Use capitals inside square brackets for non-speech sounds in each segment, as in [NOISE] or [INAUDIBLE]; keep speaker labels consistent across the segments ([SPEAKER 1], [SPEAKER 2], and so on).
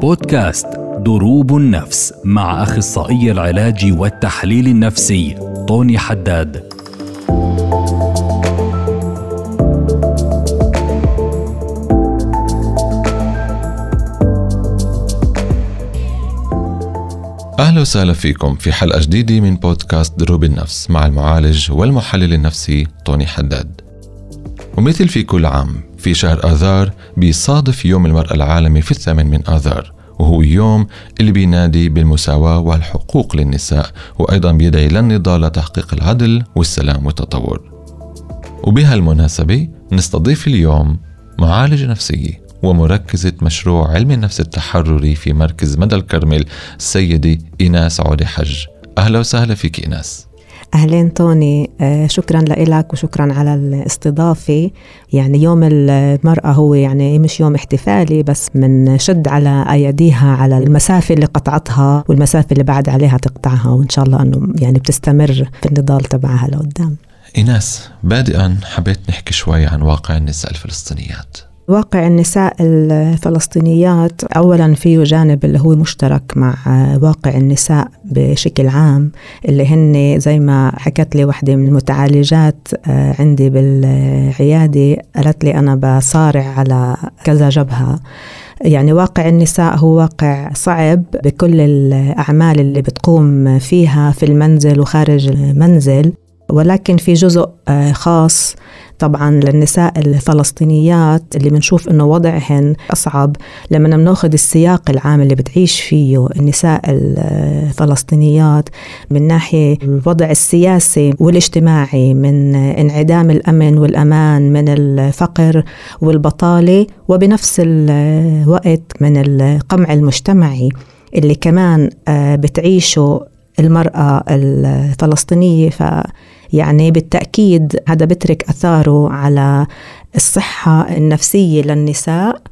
[SPEAKER 1] بودكاست دروب النفس مع أخصائي العلاج والتحليل النفسي طوني حداد.
[SPEAKER 2] أهلا وسهلا فيكم في حلقة جديدة من بودكاست دروب النفس مع المعالج والمحلل النفسي طوني حداد. ومثل في كل عام في شهر آذار بيصادف يوم المرأة العالمي في الثامن من آذار وهو يوم اللي بينادي بالمساواة والحقوق للنساء وأيضا بيدعي للنضال لتحقيق العدل والسلام والتطور. وبهالمناسبة نستضيف اليوم معالجة نفسية ومركزة مشروع علم النفس التحرري في مركز مدى الكرمل السيدة إيناس عودي حج. أهلا وسهلا فيك إيناس.
[SPEAKER 3] أهلين توني آه، شكرا لك وشكرا على الاستضافة. يعني يوم المرأة هو يعني مش يوم احتفالي بس من شد على أيديها على المسافة اللي قطعتها والمسافة اللي بعد عليها تقطعها وإن شاء الله أنه يعني بتستمر في النضال تبعها لقدام.
[SPEAKER 2] إيناس بادئا حبيت نحكي شوي عن واقع النساء الفلسطينيات.
[SPEAKER 3] واقع النساء الفلسطينيات اولا فيه جانب اللي هو مشترك مع واقع النساء بشكل عام اللي هن زي ما حكت لي وحدة من المتعالجات آه، عندي بالعيادة قالت لي أنا بصارع على كذا جبهة. يعني واقع النساء هو واقع صعب بكل الأعمال اللي بتقوم فيها في المنزل وخارج المنزل ولكن في جزء آه، خاص طبعا للنساء الفلسطينيات اللي بنشوف إنه وضعهن أصعب. لما بناخذ السياق العام اللي بتعيش فيه النساء الفلسطينيات من ناحية الوضع السياسي والاجتماعي من انعدام الأمن والأمان من الفقر والبطالة وبنفس الوقت من القمع المجتمعي اللي كمان آه، بتعيشه المرأة الفلسطينية. ف يعني بالتأكيد هذا بترك أثاره على الصحة النفسية للنساء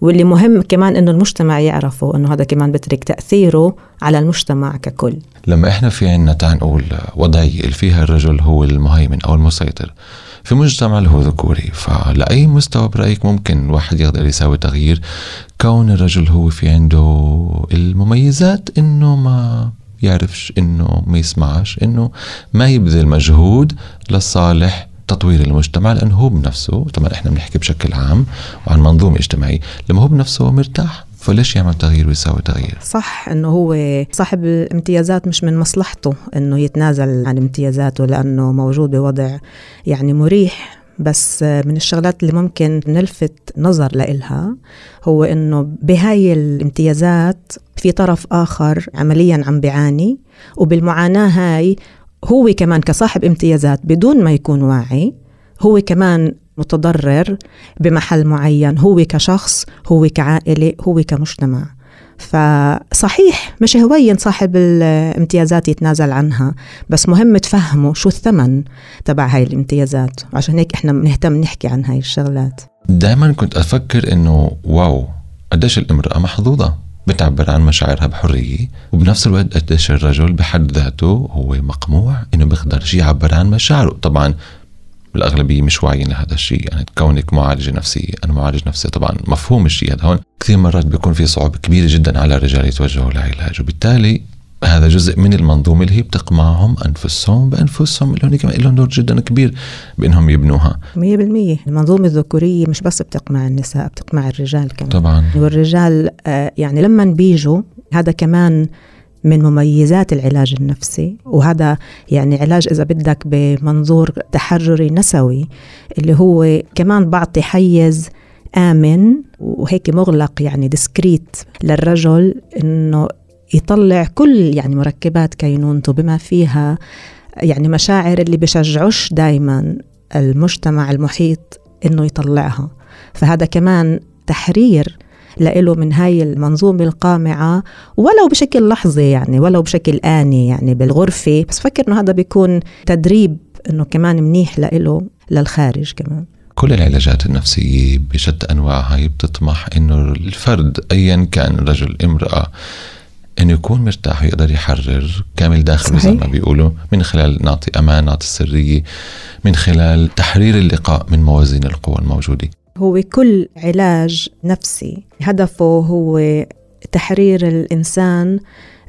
[SPEAKER 3] واللي مهم كمان إنه المجتمع يعرفه إنه هذا كمان بترك تأثيره على المجتمع ككل.
[SPEAKER 2] لما إحنا في عنا تعال نقول وضعية اللي فيها الرجل هو المهيمن أو المسيطر في مجتمع اللي هو ذكوري فلأي مستوى برأيك ممكن الواحد يقدر يساوي تغيير كون الرجل هو في عنده المميزات إنه ما يعرفش إنه ما يسمعش إنه ما يبذل مجهود لصالح تطوير المجتمع لأنه هو بنفسه طبعا إحنا بنحكي بشكل عام وعن منظومة اجتماعية لما هو بنفسه مرتاح فليش يعمل تغيير ويساوي تغيير؟
[SPEAKER 3] صح إنه هو صاحب الامتيازات مش من مصلحته إنه يتنازل عن امتيازاته لأنه موجود بوضع يعني مريح. بس من الشغلات اللي ممكن نلفت نظر لإلها هو إنه بهاي الامتيازات في طرف آخر عمليا عم بيعاني وبالمعاناة هاي هو كمان كصاحب امتيازات بدون ما يكون واعي هو كمان متضرر بمحل معين هو كشخص هو كعائلة هو كمجتمع. فصحيح مش هوين صاحب الامتيازات يتنازل عنها بس مهم تفهموا شو الثمن تبع هاي الامتيازات. وعشان هيك إحنا بنهتم نحكي عن هاي الشغلات.
[SPEAKER 2] دائما كنت أفكر إنه واو قديش الامرأة محظوظة. بتعبر عن مشاعرها بحرية وبنفس الوقت قديش الرجل بحد ذاته هو مقموع إنه بيقدرش يعبر عن مشاعره. طبعا الأغلبية مش واعيين لهذا الشيء يعني كونك معالجة نفسية أنا معالج نفسي طبعا مفهوم الشيء هذا هون. كثير مرات بيكون في صعوبة كبيرة جدا على الرجال يتوجهوا لعلاج وبالتالي هذا جزء من المنظومة اللي هي بتقمعهم أنفسهم بأنفسهم اللي هون كمان لهم دور جدا كبير بأنهم يبنوها.
[SPEAKER 3] 100% المنظومة الذكورية مش بس بتقمع النساء بتقمع الرجال كمان.
[SPEAKER 2] طبعا.
[SPEAKER 3] والرجال آه، يعني لما بيجوا هذا كمان من مميزات العلاج النفسي وهذا يعني علاج إذا بدك بمنظور تحرري نسوي اللي هو كمان بعطي حيز آمن وهيك مغلق يعني ديسكريت للرجل إنه يطلع كل يعني مركبات كينونته بما فيها يعني مشاعر اللي بشجعوش دايما المجتمع المحيط إنه يطلعها. فهذا كمان تحرير لإله من هاي المنظومة القامعة ولو بشكل لحظي يعني ولو بشكل آني يعني بالغرفة. بس فكر إنه هذا بيكون تدريب إنه كمان منيح لإله للخارج كمان.
[SPEAKER 2] كل العلاجات النفسية بشتى أنواعها بتطمح إنه الفرد أيا كان رجل امرأة إنه يكون مرتاح ويقدر يحرر كامل داخله زي ما بيقولوا من خلال نعطي أمان نعطي السريه من خلال تحرير اللقاء من موازين القوى الموجودة.
[SPEAKER 3] هو كل علاج نفسي هدفه هو تحرير الإنسان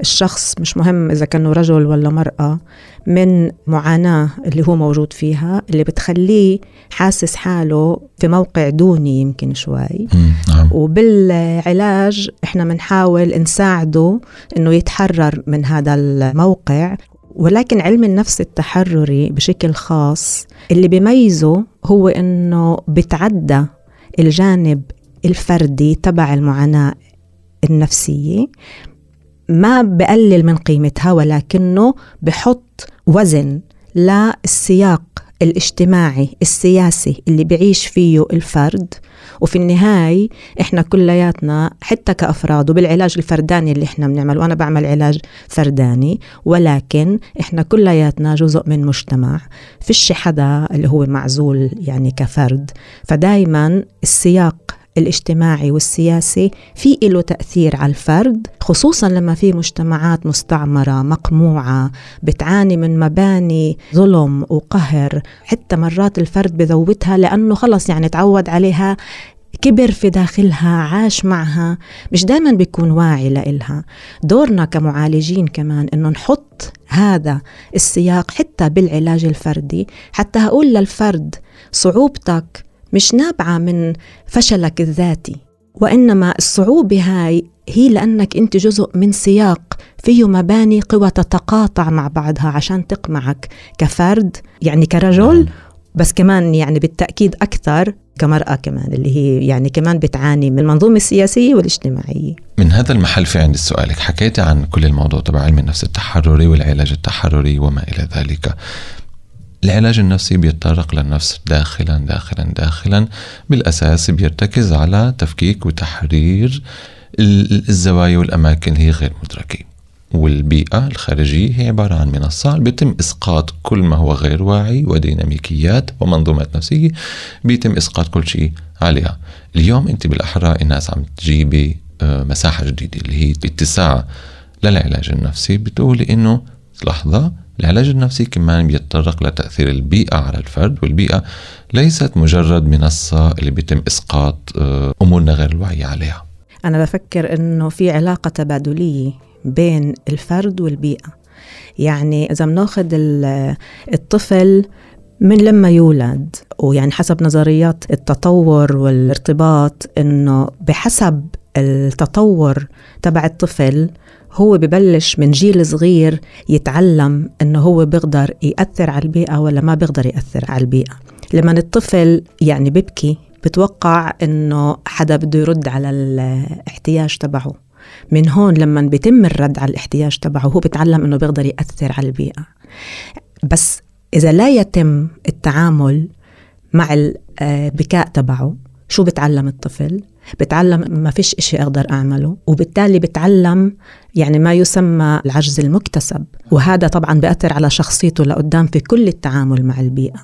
[SPEAKER 3] الشخص مش مهم إذا كانوا رجل ولا مرأة من معاناة اللي هو موجود فيها اللي بتخليه حاسس حاله في موقع دوني يمكن شوي.
[SPEAKER 2] نعم.
[SPEAKER 3] وبالعلاج إحنا بنحاول نساعده إنه يتحرر من هذا الموقع. ولكن علم النفس التحرري بشكل خاص اللي بيميزه هو إنه بتعدى الجانب الفردي تبع المعاناة النفسية. ما بقلل من قيمتها ولكنه بحط وزن للسياق الاجتماعي السياسي اللي بيعيش فيه الفرد. وفي النهاية إحنا كلياتنا حتى كأفراد وبالعلاج الفرداني اللي إحنا بنعمله وأنا بعمل علاج فرداني ولكن إحنا كلياتنا جزء من مجتمع. فيش حدا اللي هو معزول يعني كفرد. فدايما السياق الاجتماعي والسياسي في له تأثير على الفرد خصوصا لما في مجتمعات مستعمرة مقموعة بتعاني من مباني ظلم وقهر. حتى مرات الفرد بذوبتها لأنه خلص يعني تعود عليها كبر في داخلها عاش معها. مش دايما بيكون واعي لإلها. دورنا كمعالجين كمان إنه نحط هذا السياق حتى بالعلاج الفردي. حتى هقول للفرد صعوبتك مش نابعة من فشلك الذاتي وإنما الصعوبة هاي هي لأنك أنت جزء من سياق فيه مباني قوى تتقاطع مع بعضها عشان تقمعك كفرد يعني كرجل نعم. بس كمان يعني بالتأكيد أكثر كمرأة كمان اللي هي يعني كمان بتعاني من المنظومة السياسية والاجتماعية
[SPEAKER 2] من هذا المحل في عندي سؤالك حكيتي عن كل الموضوع تبع علم النفس التحرري والعلاج التحرري وما إلى ذلك العلاج النفسي بيتطرق للنفس داخلا داخلا داخلا. بالأساس بيرتكز على تفكيك وتحرير الزوايا والأماكن. اللي هي غير مدركة. والبيئة الخارجية هي عبارة عن منصة بيتم إسقاط كل ما هو غير واعي وديناميكيات ومنظومات نفسية بيتم إسقاط كل شيء عليها. اليوم أنت بالأحرى الناس عم تجيبي آه، مساحة جديدة اللي هي اتساع للعلاج النفسي. بتقولي إنه لحظة العلاج النفسي كمان بيتطرق لتأثير البيئة على الفرد والبيئة ليست مجرد منصة اللي بيتم إسقاط آه، أمورنا غير الواعية عليها.
[SPEAKER 3] أنا بفكر إنه في علاقة تبادلية بين الفرد والبيئة. يعني إذا بناخذ الطفل من لما يولد ويعني حسب نظريات التطور والارتباط إنه بحسب التطور تبع الطفل هو ببلش من جيل صغير يتعلم إنه هو بيقدر يأثر على البيئة ولا ما بيقدر يأثر على البيئة. لما الطفل يعني ببكي بتوقع إنه حدا بده يرد على الاحتياج تبعه. من هون لما بيتم الرد على الاحتياج تبعه هو بيتعلم إنه بيقدر يأثر على البيئة. بس إذا لا يتم التعامل مع البكاء تبعه شو بتعلم الطفل؟ بتعلم ما فيش إشي أقدر أعمله وبالتالي بتعلم يعني ما يسمى العجز المكتسب. وهذا طبعا بأثر على شخصيته لقدام في كل التعامل مع البيئة.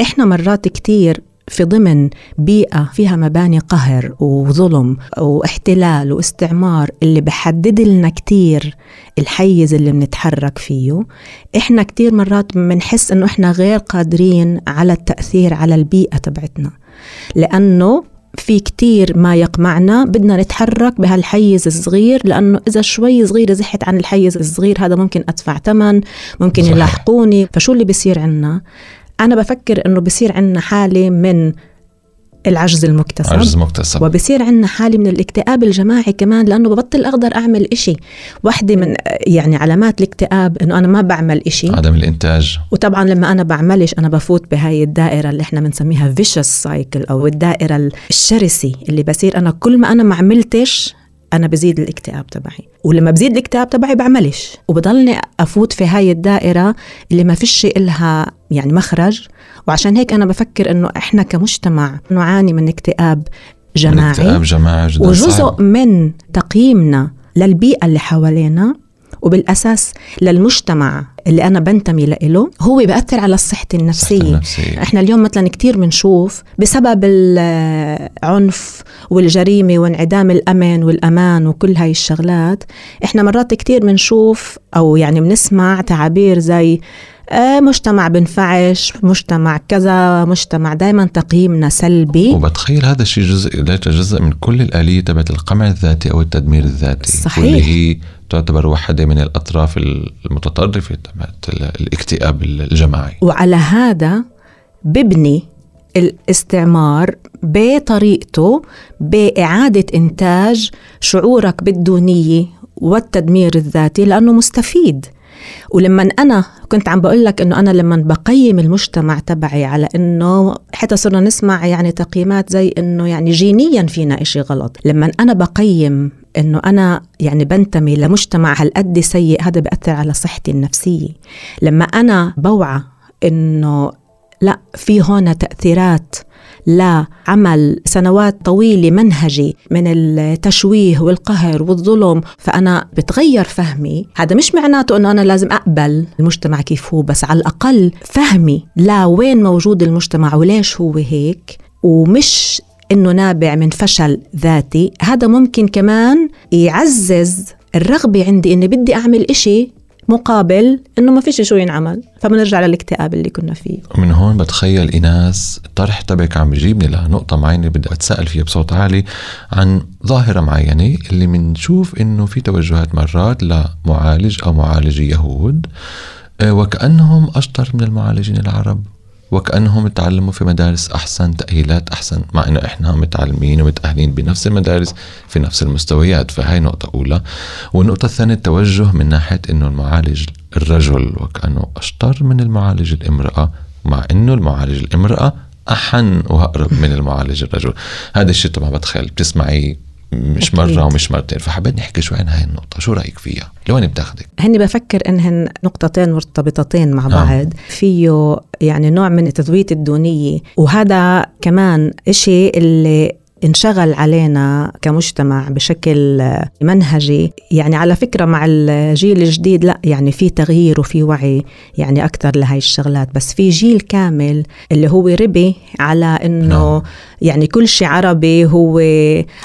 [SPEAKER 3] إحنا مرات كتير في ضمن بيئة فيها مباني قهر وظلم واحتلال واستعمار اللي بحدد لنا كتير الحيز اللي بنتحرك فيه إحنا كتير مرات بنحس إنه إحنا غير قادرين على التأثير على البيئة تبعتنا. لأنه في كتير ما يقمعنا بدنا نتحرك بهالحيز الصغير لأنه إذا شوي صغيرة زحت عن الحيز الصغير هذا ممكن أدفع ثمن ممكن. يلاحقوني فشو اللي بيصير عنا أنا بفكر إنه بصير عنا حالة من العجز المكتسب.
[SPEAKER 2] عجز مكتسب
[SPEAKER 3] وبصير عندنا حالة من الاكتئاب الجماعي كمان لأنه ببطل أقدر أعمل إشي. واحدة من يعني علامات الاكتئاب إنه أنا ما بعمل إشي.
[SPEAKER 2] عدم الإنتاج.
[SPEAKER 3] وطبعا لما أنا بعملش أنا بفوت بهاي الدائرة اللي إحنا بنسميها vicious cycle أو الدائرة الشرسة اللي بصير أنا كل ما أنا ما عملتش أنا بزيد الاكتئاب تبعي. ولما بزيد الاكتئاب تبعي بعملش. وبضلني أفوت في هاي الدائرة اللي ما فيش إلها يعني مخرج. وعشان هيك أنا بفكر إنه إحنا كمجتمع نعاني من اكتئاب جماعي.
[SPEAKER 2] اكتئاب جماعي جدا
[SPEAKER 3] وجزء صعب. من تقييمنا للبيئة اللي حوالينا وبالأساس للمجتمع اللي أنا بنتمي له هو بيأثر على صحتي النفسية النفسية. إحنا اليوم مثلا كثير بنشوف بسبب العنف والجريمة وانعدام الأمن والأمان وكل هاي الشغلات إحنا مرات كثير بنشوف أو يعني بنسمع تعابير زي مجتمع بنفعش مجتمع كذا مجتمع دائما تقييمنا سلبي.
[SPEAKER 2] وبتخيل هذا الشيء جزء جزء من كل الآلية تبعت القمع الذاتي أو التدمير الذاتي.
[SPEAKER 3] صحيح.
[SPEAKER 2] واللي هي تعتبر واحدة من الأطراف المتطرفة تبعت الاكتئاب الجماعي.
[SPEAKER 3] وعلى هذا ببني الاستعمار بطريقته بإعادة إنتاج شعورك بالدونية والتدمير الذاتي لأنه مستفيد. ولما أنا كنت عم بقول لك إنه أنا لما بقيم المجتمع تبعي على إنه حتى صرنا نسمع يعني تقييمات زي إنه يعني جينيا فينا إشي غلط. لما أنا بقيم إنه أنا يعني بنتمي لمجتمع هالقد سيء هذا بأثر على صحتي النفسية. لما أنا بوعى إنه لا في هون تأثيرات لعمل سنوات طويلة منهجي من التشويه والقهر والظلم فأنا بتغير فهمي. هذا مش معناته أنه أنا لازم أقبل المجتمع كيف هو بس على الأقل فهمي لا وين موجود المجتمع وليش هو هيك ومش إنه نابع من فشل ذاتي. هذا ممكن كمان يعزز الرغبة عندي إني بدي أعمل إشي مقابل إنه ما فيش شو ينعمل فبنرجع للاكتئاب اللي كنا فيه.
[SPEAKER 2] ومن هون بتخيل ايناس الطرح تبعك عم بيجيبني لنقطة معينة بدي اتساءل فيها بصوت عالي عن ظاهرة معينة اللي بنشوف إنه في توجهات مرات لمعالج أو معالجي يهود آه، وكأنهم أشطر من المعالجين العرب. وكأنهم تعلموا في مدارس أحسن تأهيلات أحسن مع إنه إحنا متعلمين ومتأهلين بنفس المدارس في نفس المستويات. فهي نقطة أولى. والنقطة الثانية التوجه من ناحية إنه المعالج الرجل وكأنه أشطر من المعالج الامرأة مع إنه المعالج الامرأة أحن وأقرب من المعالج الرجل. هذا الشيء طبعا بتخيل. بتسمعي مش. مرة ومش مرتين. فحبيت نحكي شوي عن هاي النقطة. شو رأيك فيها؟ لوين بتاخذك
[SPEAKER 3] هني بفكر انهن نقطتين مرتبطتين مع بعض. آه. فيه يعني نوع من التذويت الدونية. وهذا كمان إشي اللي انشغل علينا كمجتمع بشكل منهجي. يعني على فكرة مع الجيل الجديد لا يعني في تغيير وفي وعي يعني أكثر لهي الشغلات. بس في جيل كامل اللي هو ربي على إنه نعم. يعني كل شيء عربي هو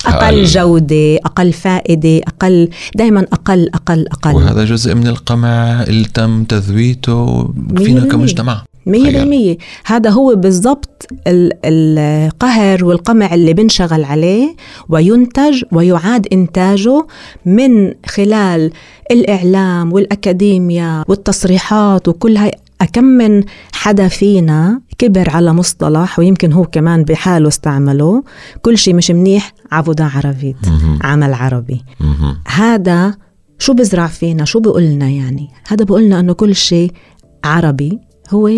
[SPEAKER 3] أقل جودة أقل فائدة أقل دائما أقل أقل أقل.
[SPEAKER 2] وهذا جزء من القمع اللي تم تذويته فينا كمجتمع.
[SPEAKER 3] مية بالمية. هذا هو بالضبط القهر والقمع اللي بنشغل عليه وينتج ويعاد إنتاجه من خلال الإعلام والأكاديميا والتصريحات وكل هاي. أكم من حدا فينا كبر على مصطلح ويمكن هو كمان بحاله استعمله. كل شيء مش منيح عبودة عربيت عمل عربي. هذا شو بزرع فينا؟ شو بقولنا يعني؟ هذا بقولنا أنه كل شيء عربي. هو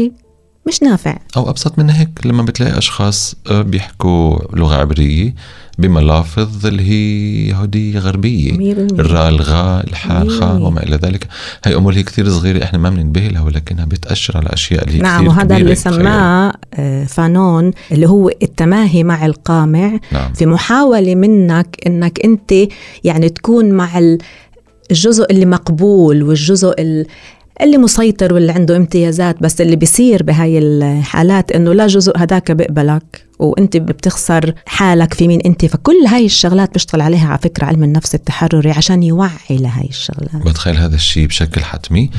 [SPEAKER 3] مش نافع.
[SPEAKER 2] أو أبسط من هيك لما بتلاقي أشخاص آه، بيحكوا لغة عبرية بملافظ اللي هي يهودية غربية. الراء الغاء الحاء الخاء وما إلى ذلك. هي أمور هي كثير صغيرة إحنا ما بننتبه لها ولكنها بتأشر على أشياء اللي هي
[SPEAKER 3] نعم
[SPEAKER 2] كثير
[SPEAKER 3] وهذا اللي سماه آه، فانون اللي هو التماهي مع القامع. نعم. في محاولة منك إنك أنت يعني تكون مع الجزء اللي مقبول والجزء اللي مسيطر واللي عنده امتيازات بس اللي بيصير بهاي الحالات إنه لا جزء هداك بقبلك وأنت بتخسر حالك في مين أنت. فكل هاي الشغلات بيشتغل عليها على فكرة علم النفس التحرري عشان يوعي لهاي الشغلات.
[SPEAKER 2] بتخيل هذا الشيء بشكل حتمي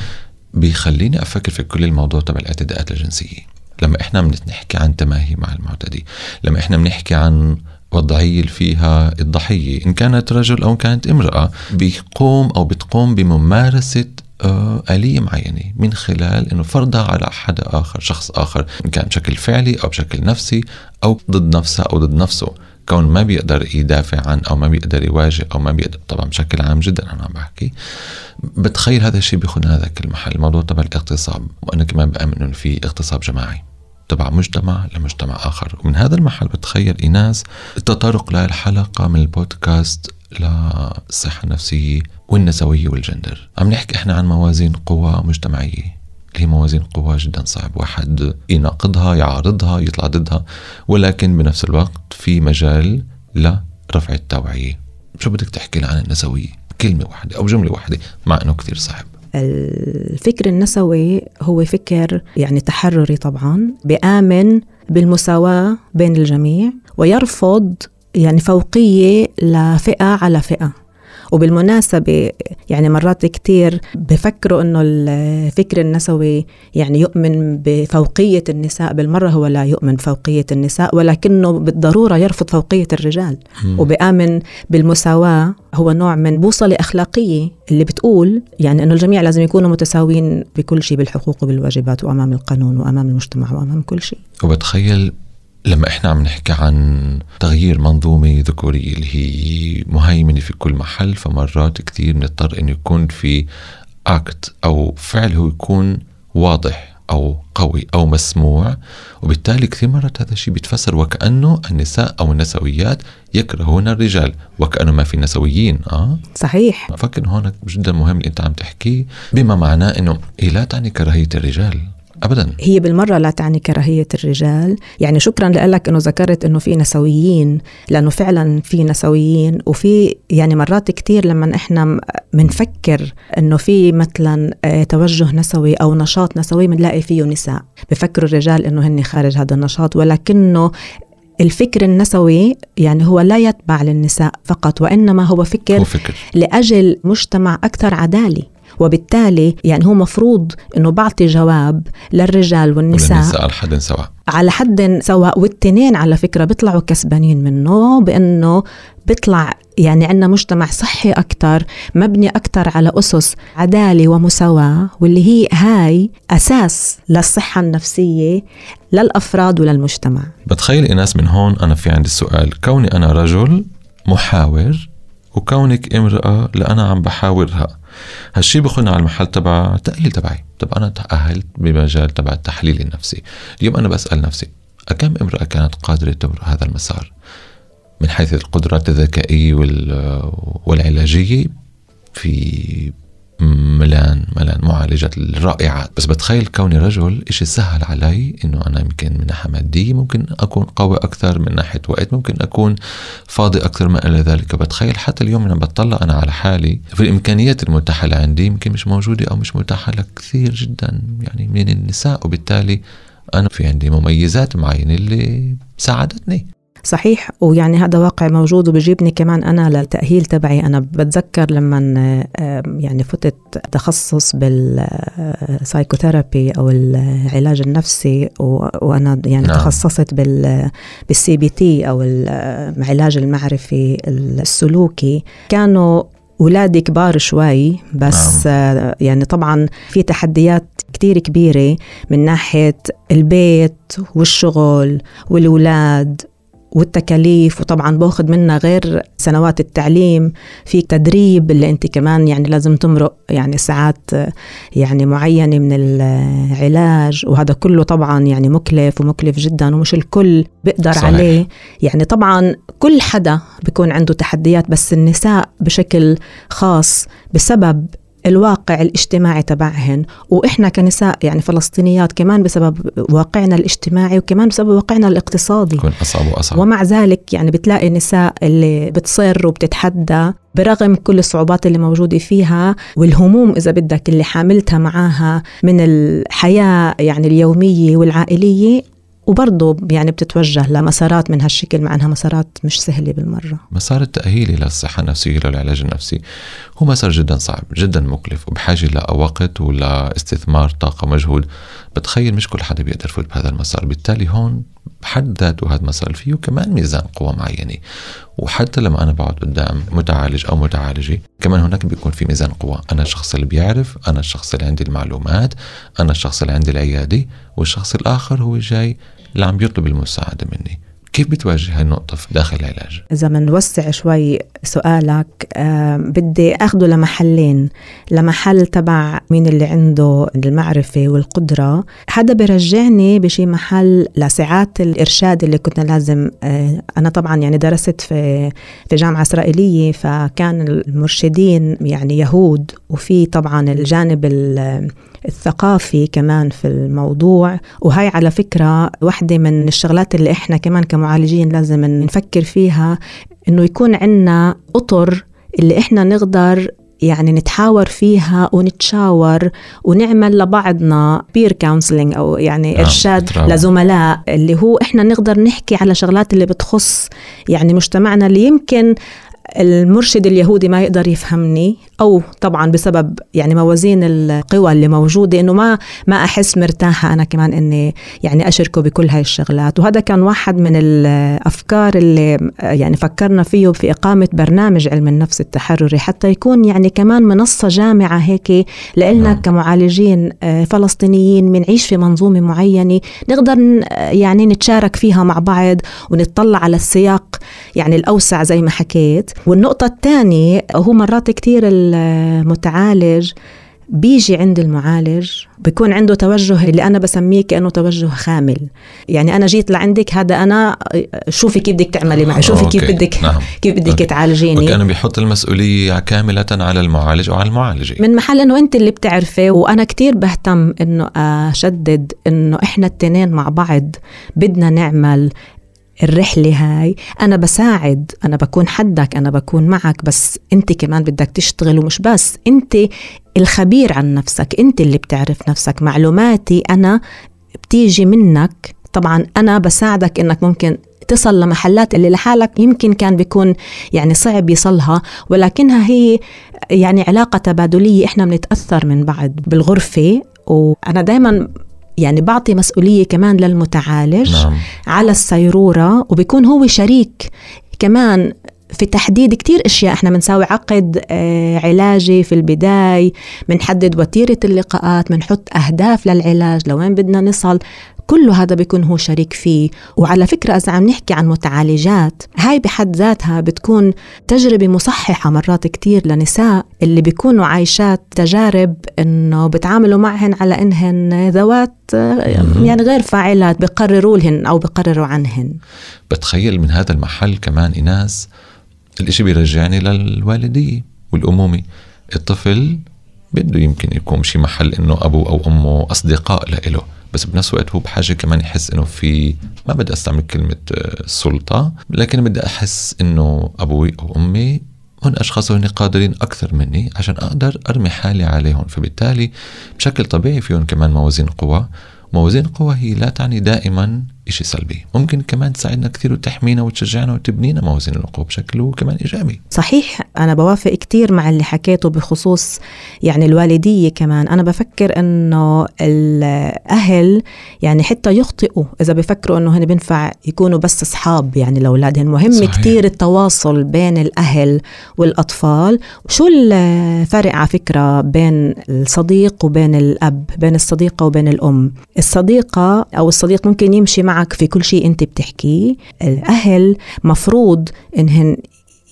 [SPEAKER 2] بيخليني أفكر في كل الموضوع تبع الاعتداءات الجنسية. لما إحنا بنحكي عن تماهي مع المعتدي لما إحنا بنحكي عن وضعية فيها الضحية إن كانت رجل أو كانت امرأة بيقوم أو بتقوم بممارسة آلية معينة من خلال أنه فرضها على حدا آخر شخص آخر إن كان بشكل فعلي أو بشكل نفسي أو ضد نفسه أو ضد نفسه. كون ما بيقدر يدافع عن أو ما بيقدر يواجه أو ما بيقدر طبعا بشكل عام جدا أنا عم بحكي. بتخيل هذا الشيء بياخذنا هذاك المحل الموضوع تبع الاغتصاب وأنا كمان بآمن أنه في اغتصاب جماعي تبع مجتمع لمجتمع آخر. ومن هذا المحل بتخيل إيناس التطرق للحلقة من البودكاست للصحة النفسية والنسوية والجندر. عم نحكي إحنا عن موازين قوى مجتمعية اللي هي موازين قوى جدا صعب. واحد يناقضها يعارضها يطلع ضدها ولكن بنفس الوقت في مجال لرفع التوعية. شو بدك تحكي عن النسوية؟ كلمة واحدة أو جملة واحدة مع أنه كثير صعب.
[SPEAKER 3] الفكر النسوي هو فكر يعني تحرري طبعا بآمن بالمساواة بين الجميع ويرفض يعني فوقية لفئة على فئة. وبالمناسبة يعني مرات كتير بفكروا إنه الفكر النسوي يعني يؤمن بفوقية النساء بالمرة هو لا يؤمن بفوقية النساء ولكنه بالضرورة يرفض فوقية الرجال. وبآمن بالمساواة هو نوع من بوصلة أخلاقية اللي بتقول يعني أنه الجميع لازم يكونوا متساويين بكل شيء بالحقوق وبالواجبات وأمام القانون وأمام المجتمع وأمام كل شيء.
[SPEAKER 2] وبتخيل لما إحنا عم نحكي عن تغيير منظومة ذكورية اللي هي مهيمنة في كل محل فمرات كثير بنضطر إنه يكون في اكت أو فعل هو يكون واضح أو قوي أو مسموع. وبالتالي كثير مرات هذا الشيء بيتفسر وكأنه النساء أو النسويات يكرهون الرجال وكأنه ما في نسويين آه؟
[SPEAKER 3] صحيح.
[SPEAKER 2] انه هون جدا مهم اللي أنت عم تحكيه بما معناه إنه هي لا تعني كراهية الرجال. ابدا.
[SPEAKER 3] هي بالمرة لا تعني كراهية الرجال. يعني شكرا لك إنه ذكرت إنه في نسويين لأنه فعلا في نسويين وفي يعني مرات كثير لما إحنا بنفكر إنه في مثلا آه، توجه نسوي أو نشاط نسوي بنلاقي فيه نساء. بفكروا الرجال إنه هن خارج هذا النشاط ولكنه الفكر النسوي يعني هو لا يتبع للنساء فقط وإنما هو فكر,
[SPEAKER 2] هو فكر.
[SPEAKER 3] لأجل مجتمع أكثر عدالي وبالتالي يعني هو مفروض إنه بعطي جواب للرجال والنساء.
[SPEAKER 2] والنساء على حد سواء.
[SPEAKER 3] على حد سواء. والتنين على فكرة بيطلعوا كسبانين منه بإنه بيطلع يعني عندنا مجتمع صحي أكثر مبني أكثر على أسس عدالة ومساواة واللي هي هاي أساس للصحة النفسية للأفراد وللمجتمع.
[SPEAKER 2] بتخيل إناس من هون أنا في عندي السؤال كوني أنا رجل محاور وكونك امرأة لأنا عم بحاورها. هالشي بخلنا على المحل تبع التأهيل تبعي. طب أنا تأهلت بمجال تبع التحليل النفسي. اليوم أنا بسأل نفسي أكم امرأة كانت قادرة تمر هذا المسار؟ من حيث القدرات الذكائية والعلاجية في ملان ملان معالجات الرائعات بس بتخيل كوني رجل إشي سهل علي إنه أنا يمكن من ناحية مادية ممكن أكون قوي أكثر من ناحية وقت ممكن أكون فاضي أكثر ما إلى ذلك. بتخيل حتى اليوم لما بطلع أنا على حالي في الإمكانيات المتاحة لعندي يمكن مش موجودة أو مش متاحة لكثير جدا يعني من النساء. وبالتالي أنا في عندي مميزات معينة اللي ساعدتني.
[SPEAKER 3] صحيح ويعني هذا واقع موجود وبجيبني كمان أنا للتأهيل تبعي أنا بتذكر لما يعني فتت تخصص بالسايكوثيرابي أو العلاج النفسي وأنا يعني نعم. تخصصت بال بال CBT أو العلاج المعرفي السلوكي كانوا أولادي كبار شوي بس نعم. يعني طبعا في تحديات كتير كبيرة من ناحية البيت والشغل والأولاد والتكاليف وطبعا باخذ منها غير سنوات التعليم في تدريب اللي أنت كمان يعني لازم تمرق يعني ساعات يعني معينة من العلاج وهذا كله طبعا يعني مكلف ومكلف جدا ومش الكل بيقدر صحيح. عليه يعني طبعا كل حدا بيكون عنده تحديات بس النساء بشكل خاص بسبب الواقع الاجتماعي تبعهن. وإحنا كنساء يعني فلسطينيات كمان بسبب واقعنا الاجتماعي وكمان بسبب واقعنا الاقتصادي.
[SPEAKER 2] يكون أصعب وأصعب.
[SPEAKER 3] ومع ذلك يعني بتلاقي نساء اللي بتصر وبتتحدى برغم كل الصعوبات اللي موجودة فيها والهموم إذا بدك اللي حاملتها معاها من الحياة يعني اليومية والعائلية وبرضه يعني بتتوجه لمسارات من هالشكل مع إنها مسارات مش سهلة بالمرة.
[SPEAKER 2] مسار التاهيلي للصحه النفسية للعلاج النفسي هو مسار جدا صعب، جدا مكلف وبحاجة لوقت ولا استثمار طاقة مجهود، بتخيل مش كل حدا بيقدر يفوت بهذا المسار، بالتالي هون بحد ذاته هذا المسار فيه كمان ميزان قوى معينة. وحتى لما أنا بقعد قدام متعالج أو متعالجة كمان هناك بيكون في ميزان قوى أنا الشخص اللي بيعرف أنا الشخص اللي عندي المعلومات أنا الشخص اللي عندي العيادة والشخص الآخر هو جاي اللي عم بيطلب المساعدة مني كيف بتواجه هالنقطة داخل العلاج؟
[SPEAKER 3] إذا بنوسع شوي سؤالك آه بدي أخده لمحلين لمحل تبع مين اللي عنده المعرفة والقدرة هذا برجعني بشي محل لساعات الإرشاد اللي كنا لازم آه أنا طبعا يعني درست في في جامعة إسرائيلية فكان المرشدين يعني يهود وفي طبعا الجانب الثقافي كمان في الموضوع وهي على فكرة واحدة من الشغلات اللي إحنا كمان كمعالجين لازم نفكر فيها إنه يكون عنا أطر اللي إحنا نقدر يعني نتحاور فيها ونتشاور ونعمل لبعضنا peer counseling أو يعني نعم إرشاد بتراوح. لزملاء اللي هو إحنا نقدر نحكي على شغلات اللي بتخص يعني مجتمعنا اللي يمكن المرشد اليهودي ما يقدر يفهمني أو طبعا بسبب يعني موازين القوى اللي موجودة إنه ما ما أحس مرتاحة أنا كمان إني يعني أشركه بكل هاي الشغلات وهذا كان واحد من الأفكار اللي يعني فكرنا فيه في إقامة برنامج علم النفس التحرري حتى يكون يعني كمان منصة جامعة هيك لنا نعم. كمعالجين آه، فلسطينيين بنعيش في منظومة معينة نقدر يعني نتشارك فيها مع بعض ونطلع على السياق يعني الأوسع زي ما حكيت والنقطة الثانية هو مرات كتير المتعالج بيجي عند المعالج بيكون عنده توجه اللي أنا بسميه كأنه توجه خامل. يعني أنا جيت لعندك هذا أنا شوفي كيف بدك تعملي معي شوفي كيف بدك نعم. كيف بدك تعالجيني.
[SPEAKER 2] وكأنه بيحط المسؤولية كاملة على المعالج أو على المعالجة.
[SPEAKER 3] من محل أنه أنت اللي بتعرفي وأنا كتير بهتم أنه أشدد أنه إحنا التنين مع بعض بدنا نعمل الرحلة هاي. أنا بساعد أنا بكون حدك أنا بكون معك بس أنت كمان بدك تشتغل ومش بس. أنت الخبير عن نفسك أنت اللي بتعرف نفسك. معلوماتي أنا بتيجي منك. طبعا أنا بساعدك إنك ممكن تصل لمحلات اللي لحالك يمكن كان بيكون يعني صعب يصلها ولكنها هي يعني علاقة تبادلية. إحنا بنتأثر من بعض بالغرفة وأنا دايما يعني بعطي مسؤولية كمان للمتعالج نعم. على السيرورة وبيكون هو شريك كمان في تحديد كتير أشياء إحنا بنساوي عقد آه علاجي في البداية بنحدد وتيرة اللقاءات بنحط أهداف للعلاج لوين بدنا نصل كله هذا بيكون هو شريك فيه. وعلى فكرة إذا عم نحكي عن متعالجات هاي بحد ذاتها بتكون تجربة مصححة مرات كتير لنساء اللي بيكونوا عايشات تجارب إنه بتعاملوا معهن على إنهن ذوات يعني غير فاعلات بقرروا لهن أو بقرروا عنهن.
[SPEAKER 2] بتخيل من هذا المحل كمان إناس الإشي بيرجعني للوالدية والأمومة. الطفل بده يمكن يكون شي محل إنه ابوه أو أمه أصدقاء لإله. بس بنفس الوقت هو بحاجة كمان يحس إنه في ما بدي أستعمل كلمة آه، سلطة لكن بدي أحس إنه أبوي أو أمي هن أشخاص هن قادرين أكثر مني عشان أقدر أرمي حالي عليهم. فبالتالي بشكل طبيعي فيهم كمان موازين قوى موازين القوى هي لا تعني دائما شيء سلبي. ممكن كمان تساعدنا كثير وتحمينا وتشجعنا وتبنينا موازين القوى بشكل كمان إيجابي.
[SPEAKER 3] صحيح أنا بوافق كثير مع اللي حكيته بخصوص يعني الوالدية كمان. أنا بفكر أنه الأهل يعني حتى يخطئوا إذا بفكروا أنه هن بينفع يكونوا بس أصحاب يعني لأولادهم مهم. كثير التواصل بين الأهل والأطفال. شو الفرق على فكرة بين الصديق وبين الأب بين الصديقة وبين الأم؟ الصديقة أو الصديق ممكن يمشي مع معك في كل شيء انت بتحكيه. الأهل مفروض إنهن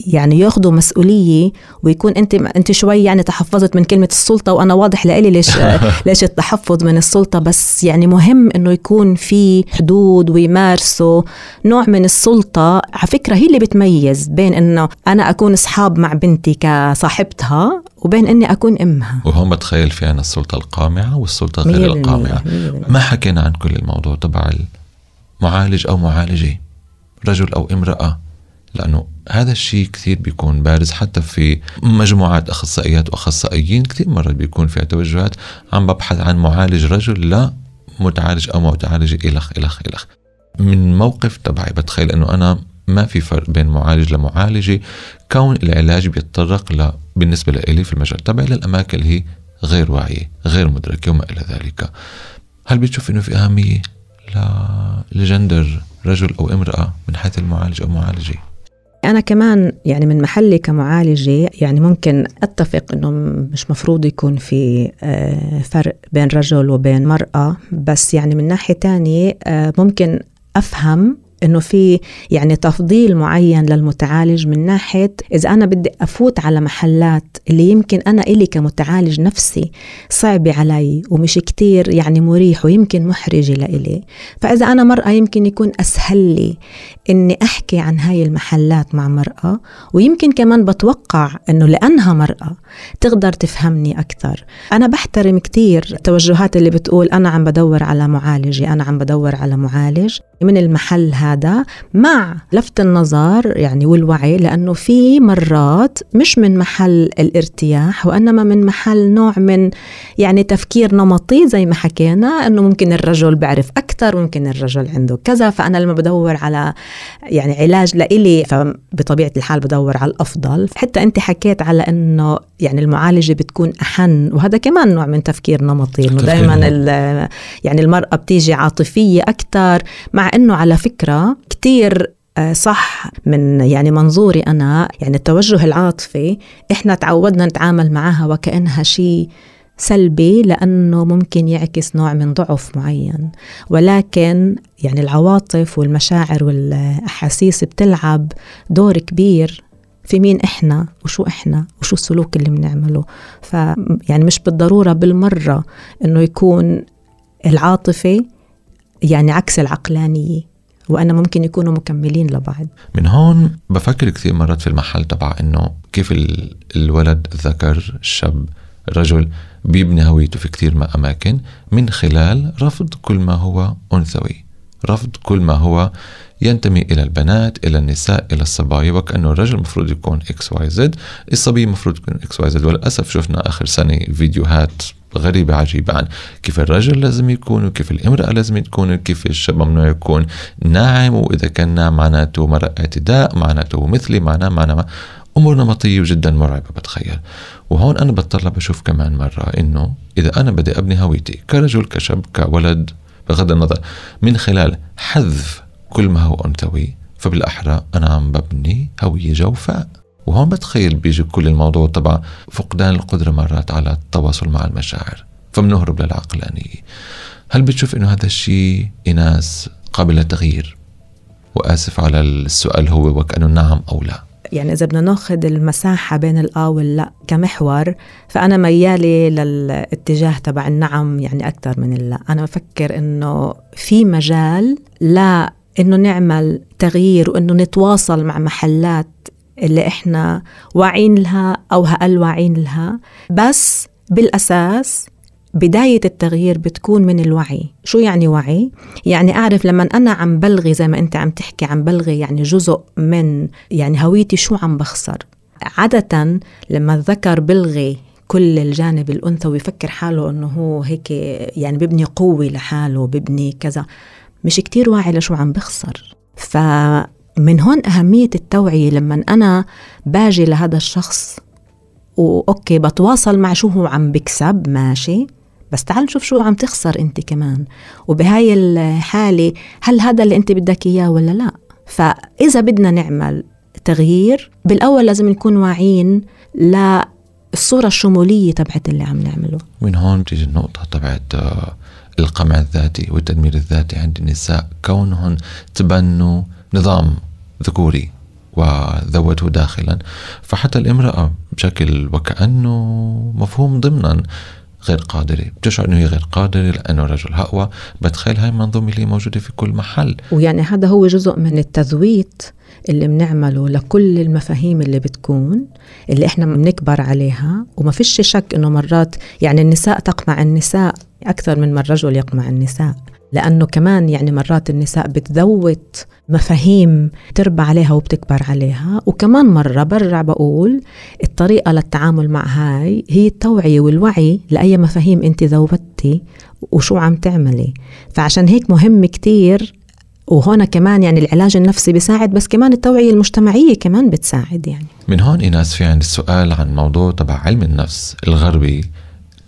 [SPEAKER 3] يعني ياخذوا مسؤولية ويكون انت انت شوي يعني تحفظت من كلمة السلطة وأنا واضح لإلي ليش [LAUGHS] ليش التحفظ من السلطة بس يعني مهم إنه يكون في حدود ويمارسوا نوع من السلطة. على فكرة هي اللي بتميز بين إنه أنا أكون أصحاب مع بنتي كصاحبتها وبين إني أكون أمها.
[SPEAKER 2] وهون بتخيل في أنا السلطة القامعة والسلطة غير القامعة. ما حكينا عن كل الموضوع تبع معالج أو معالجة رجل أو امرأة لأنه هذا الشيء كثير بيكون بارز حتى في مجموعات أخصائيات وأخصائيين كثير مرات بيكون فيها توجهات عم ببحث عن معالج رجل لا متعالج أو متعالجة إلخ إلخ إلخ. من موقف تبعي بتخيل أنه أنا ما في فرق بين معالج لمعالجة كون العلاج بيتطرق ل بالنسبة لي في المجال تبعي للأماكن اللي هي غير واعية غير مدركة وما إلى ذلك. هل بتشوف أنه في أهمية؟ لجندر رجل أو امرأة من حيث المعالج أو معالجة
[SPEAKER 3] أنا كمان يعني من محلي كمعالجة يعني ممكن أتفق إنه مش مفروض يكون في آه، فرق بين رجل وبين مرأة بس يعني من ناحية تانية آه، ممكن أفهم إنه في يعني تفضيل معين للمتعالج من ناحية إذا أنا بدي أفوت على محلات اللي يمكن أنا إلي كمتعالج نفسي صعبة علي ومش كتير يعني مريح ويمكن محرجة لإلي. فإذا أنا مرأة يمكن يكون أسهل لي إني أحكي عن هاي المحلات مع مرأة ويمكن كمان بتوقع إنه لأنها مرأة تقدر تفهمني أكثر. أنا بحترم كتير التوجهات اللي بتقول أنا عم بدور على معالجة أنا عم بدور على معالج. من المحل هذا مع لفت النظر يعني والوعي لأنه في مرات مش من محل الارتياح وإنما من محل نوع من يعني تفكير نمطي زي ما حكينا أنه ممكن الرجل بيعرف أكثر ممكن الرجل عنده كذا فأنا لما بدور على يعني علاج لإلي فبطبيعة الحال بدور على الأفضل. حتى أنت حكيت على أنه يعني المعالجة بتكون أحن وهذا كمان نوع من تفكير نمطي إنه دائما يعني المرأة بتيجي عاطفية أكثر مع أنه على فكرة كتير آه، صح من يعني منظوري أنا يعني التوجه العاطفي إحنا تعودنا نتعامل معها وكأنها شيء سلبي لأنه ممكن يعكس نوع من ضعف معين. ولكن يعني العواطف والمشاعر والأحاسيس بتلعب دور كبير في مين إحنا وشو إحنا وشو السلوك اللي بنعمله. ف يعني مش بالضرورة بالمرة إنه يكون العاطفه يعني عكس العقلانية. وأنا ممكن يكونوا مكملين لبعض.
[SPEAKER 2] من هون بفكر كثير مرات في المحل تبع إنه كيف الولد الذكر الشاب الرجل بيبني هويته في كثير ما أماكن من خلال رفض كل ما هو أنثوي. رفض كل ما هو ينتمي إلى البنات إلى النساء إلى الصبايا وكأنه الرجل المفروض يكون X Y Z الصبي المفروض يكون XYZ. وللأسف شفنا آخر سنة فيديوهات غريبة عجيبة عن كيف الرجل لازم يكون وكيف الامرأة لازم تكون وكيف الشاب ممنوع يكون ناعم وإذا كان ناعم معناته مرأة اعتداء معناته مثلي معناه معناه أمور نمطية جدا مرعبة بتخيل. وهون أنا بضطر بشوف كمان مرة إنه إذا أنا بدي أبني هويتي كرجل كشاب كولد بغض النظر من خلال حذف كل ما هو أنثوي فبالأحرى أنا عم ببني هوية جوفاء. وهون بتخيل بيجي كل الموضوع تبع فقدان القدرة مرات على التواصل مع المشاعر فبنهرب للعقلانية. هل بتشوف إنه هذا الشيء إناس قابل للتغيير؟ وآسف على السؤال هو وكأنه نعم أو لا.
[SPEAKER 3] يعني إذا بدنا ناخذ المساحة بين الآ واللأ كمحور فأنا ميالة للاتجاه تبع النعم يعني أكثر من اللأ. أنا بفكر إنه في مجال لا إنه نعمل تغيير وإنه نتواصل مع محلات اللي إحنا واعين لها أو أقل واعين لها. بس بالأساس بداية التغيير بتكون من الوعي. شو يعني وعي؟ يعني أعرف لما أنا عم بلغي زي ما أنت عم تحكي عم بلغي يعني جزء من يعني هويتي شو عم بخسر. عادة لما الذكر بلغي كل الجانب الأنثوي يفكر حاله أنه هو هيك يعني ببني قوة لحاله ببني كذا مش كتير واعي لشو عم بخسر. فمن هون أهمية التوعية لما أنا باجي لهذا الشخص وأوكي بتواصل مع شو هو عم بكسب ماشي بس تعال نشوف شو عم تخسر أنت كمان. وبهاي الحالة هل هذا اللي أنت بدك إياه ولا لا؟ فإذا بدنا نعمل تغيير بالأول لازم نكون واعيين للصورة الشمولية تبعت اللي عم نعمله.
[SPEAKER 2] من هون بتيجي النقطة تبعت آه، القمع الذاتي والتدمير الذاتي عند النساء. كونهن تبنوا نظام ذكوري وذوته داخلا. فحتى الامرأة بشكل وكأنه مفهوم ضمنا غير قادرة. بتشعر إنه هي غير قادرة لأنه الرجل اقوى بتخيل هاي المنظومة اللي موجودة في كل محل.
[SPEAKER 3] ويعني هذا هو جزء من التذويت اللي بنعمله لكل المفاهيم اللي بتكون اللي إحنا بنكبر عليها. وما فيش شك إنه مرات يعني النساء تقمع النساء أكثر من ما الرجل يقمع النساء لأنه كمان يعني مرات النساء بتذوت مفاهيم تربى عليها وبتكبر عليها. وكمان مرة برجع بقول الطريقة للتعامل مع هاي هي التوعية والوعي لأي مفاهيم أنت ذوبتي وشو عم تعملي. فعشان هيك مهم كتير وهنا كمان يعني العلاج النفسي بيساعد بس كمان التوعية المجتمعية كمان بتساعد يعني.
[SPEAKER 2] من هون إيناس في عندي السؤال عن موضوع تبع علم النفس الغربي.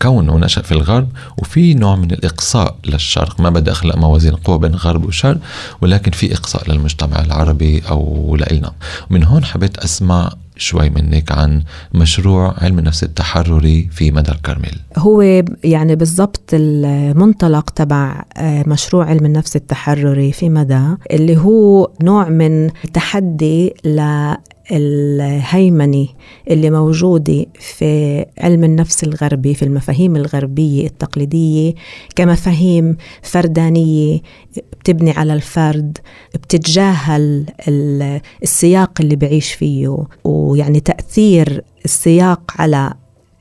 [SPEAKER 2] كونه نشأ في الغرب وفي نوع من الإقصاء للشرق. ما بدي أخلق موازين قوة بين الغرب والشرق ولكن في إقصاء للمجتمع العربي أو لإلنا. من هون حبيت أسمع شوي منك عن مشروع علم النفس التحرري في مدى الكرمل
[SPEAKER 3] هو يعني بالضبط المنطلق تبع آه، مشروع علم النفس التحرري في مدى اللي هو نوع من تحدي ل الهيمنة اللي موجودة في علم النفس الغربي في المفاهيم الغربية التقليدية كمفاهيم فردانية بتبني على الفرد بتتجاهل السياق اللي بعيش فيه ويعني تأثير السياق على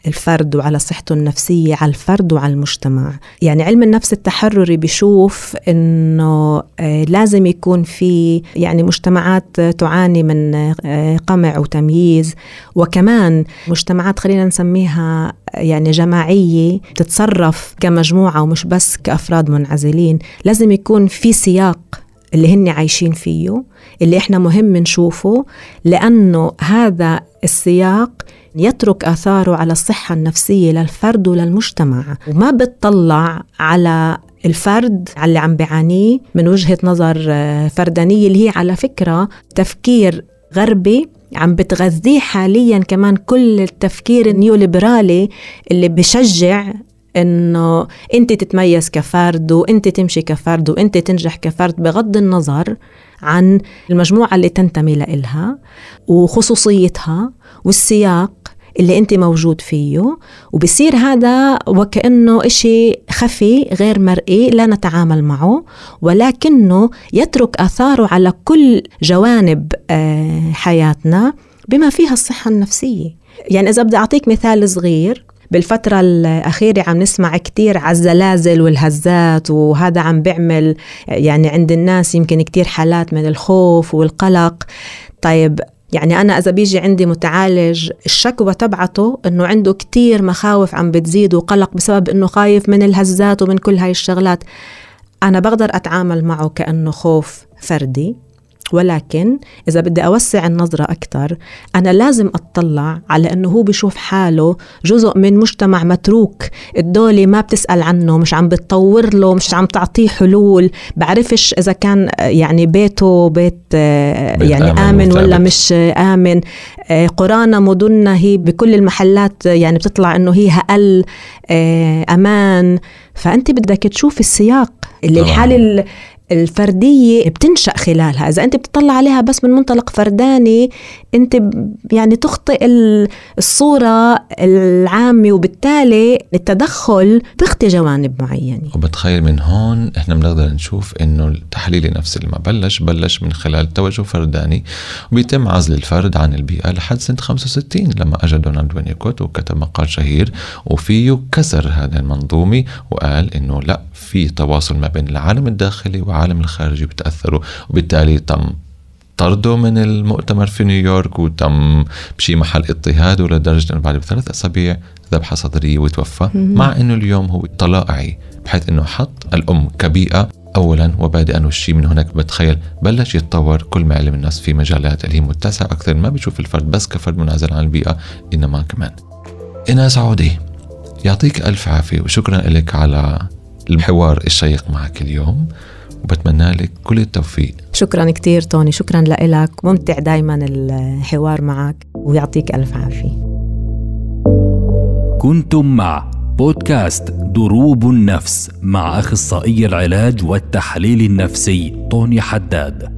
[SPEAKER 3] الفرد وعلى صحته النفسية على الفرد وعلى المجتمع. يعني علم النفس التحرري بيشوف أنه آه، لازم يكون في يعني مجتمعات تعاني من آه، قمع وتمييز. وكمان مجتمعات خلينا نسميها يعني جماعية تتصرف كمجموعة ومش بس كأفراد منعزلين. لازم يكون في سياق اللي هن عايشين فيه اللي إحنا مهم نشوفه لأنه هذا السياق يترك آثاره على الصحة النفسية للفرد وللمجتمع. وما بتطلع على الفرد على اللي عم بيعانيه من وجهة نظر آه، فردانية اللي هي على فكرة تفكير غربي عم بتغذيه حاليا كمان كل التفكير النيوليبرالي اللي بشجع إنه أنت تتميز كفرد وأنت تمشي كفرد وأنت تنجح كفرد بغض النظر عن المجموعة اللي تنتمي لإلها وخصوصيتها والسياق اللي أنت موجود فيه. وبصير هذا وكأنه إشي خفي غير مرئي لا نتعامل معه ولكنه يترك آثاره على كل جوانب آه، حياتنا بما فيها الصحة النفسية. يعني إذا بدي أعطيك مثال صغير بالفترة الأخيرة عم نسمع كتير على الزلازل والهزات وهذا عم بيعمل يعني عند الناس يمكن كتير حالات من الخوف والقلق. طيب يعني أنا إذا بيجي عندي متعالج الشكوى تبعته إنه عنده كتير مخاوف عم بتزيد وقلق بسبب إنه خايف من الهزات ومن كل هاي الشغلات. أنا بقدر أتعامل معه كأنه خوف فردي. ولكن إذا بدي أوسع النظرة أكثر أنا لازم أطلع على أنه هو بشوف حاله جزء من مجتمع متروك الدولة ما بتسأل عنه مش عم بتطور له مش عم تعطيه حلول بعرفش إذا كان يعني بيته بيت, بيت يعني آمن, آمن ولا مش آمن. قرانا مدننا هي بكل المحلات يعني بتطلع أنه هي أقل أمان. فأنت بدك تشوف السياق. اللي الحالة الفردية بتنشأ خلالها. إذا أنت بتطلع عليها بس من منطلق فرداني أنت يعني تخطئ الصورة العامة وبالتالي التدخل بيخطي جوانب معينة.
[SPEAKER 2] وبتخيل من هون إحنا بنقدر نشوف إنه التحليل النفسي لما بلش بلش من خلال توجه فرداني وبيتم عزل الفرد عن البيئة لحد سنة 65 لما أجى دونالد وينيكوت وكتب مقال شهير وفيه كسر هذا المنظومة وقال إنه لا في تواصل ما بين العالم الداخلي والعالم الخارجي بتأثروا وبالتالي تم طرده من المؤتمر في نيويورك وتم بشي محل اضطهاده لدرجة أنه بعد بثلاث أسابيع ذبحة صدرية وتوفى مع أنه اليوم هو طلائعي بحيث أنه حط الأم كبيئة اولا وبادئا والشيء من هناك. بتخيل بلش يتطور كل ما علم الناس في مجالات اللي هي متسعة أكثر ما بيشوف الفرد بس كفرد منعزل عن البيئة إنما كمان. ايناس عودي يعطيك ألف عافية وشكرا لك على الحوار الشيق معك اليوم. وبتمنى لك كل التوفيق.
[SPEAKER 3] شكرا كثير توني شكرا لك ممتع دايما الحوار معك ويعطيك ألف عافية.
[SPEAKER 1] كنتم مع بودكاست دروب النفس مع أخصائي العلاج والتحليل النفسي طوني حداد.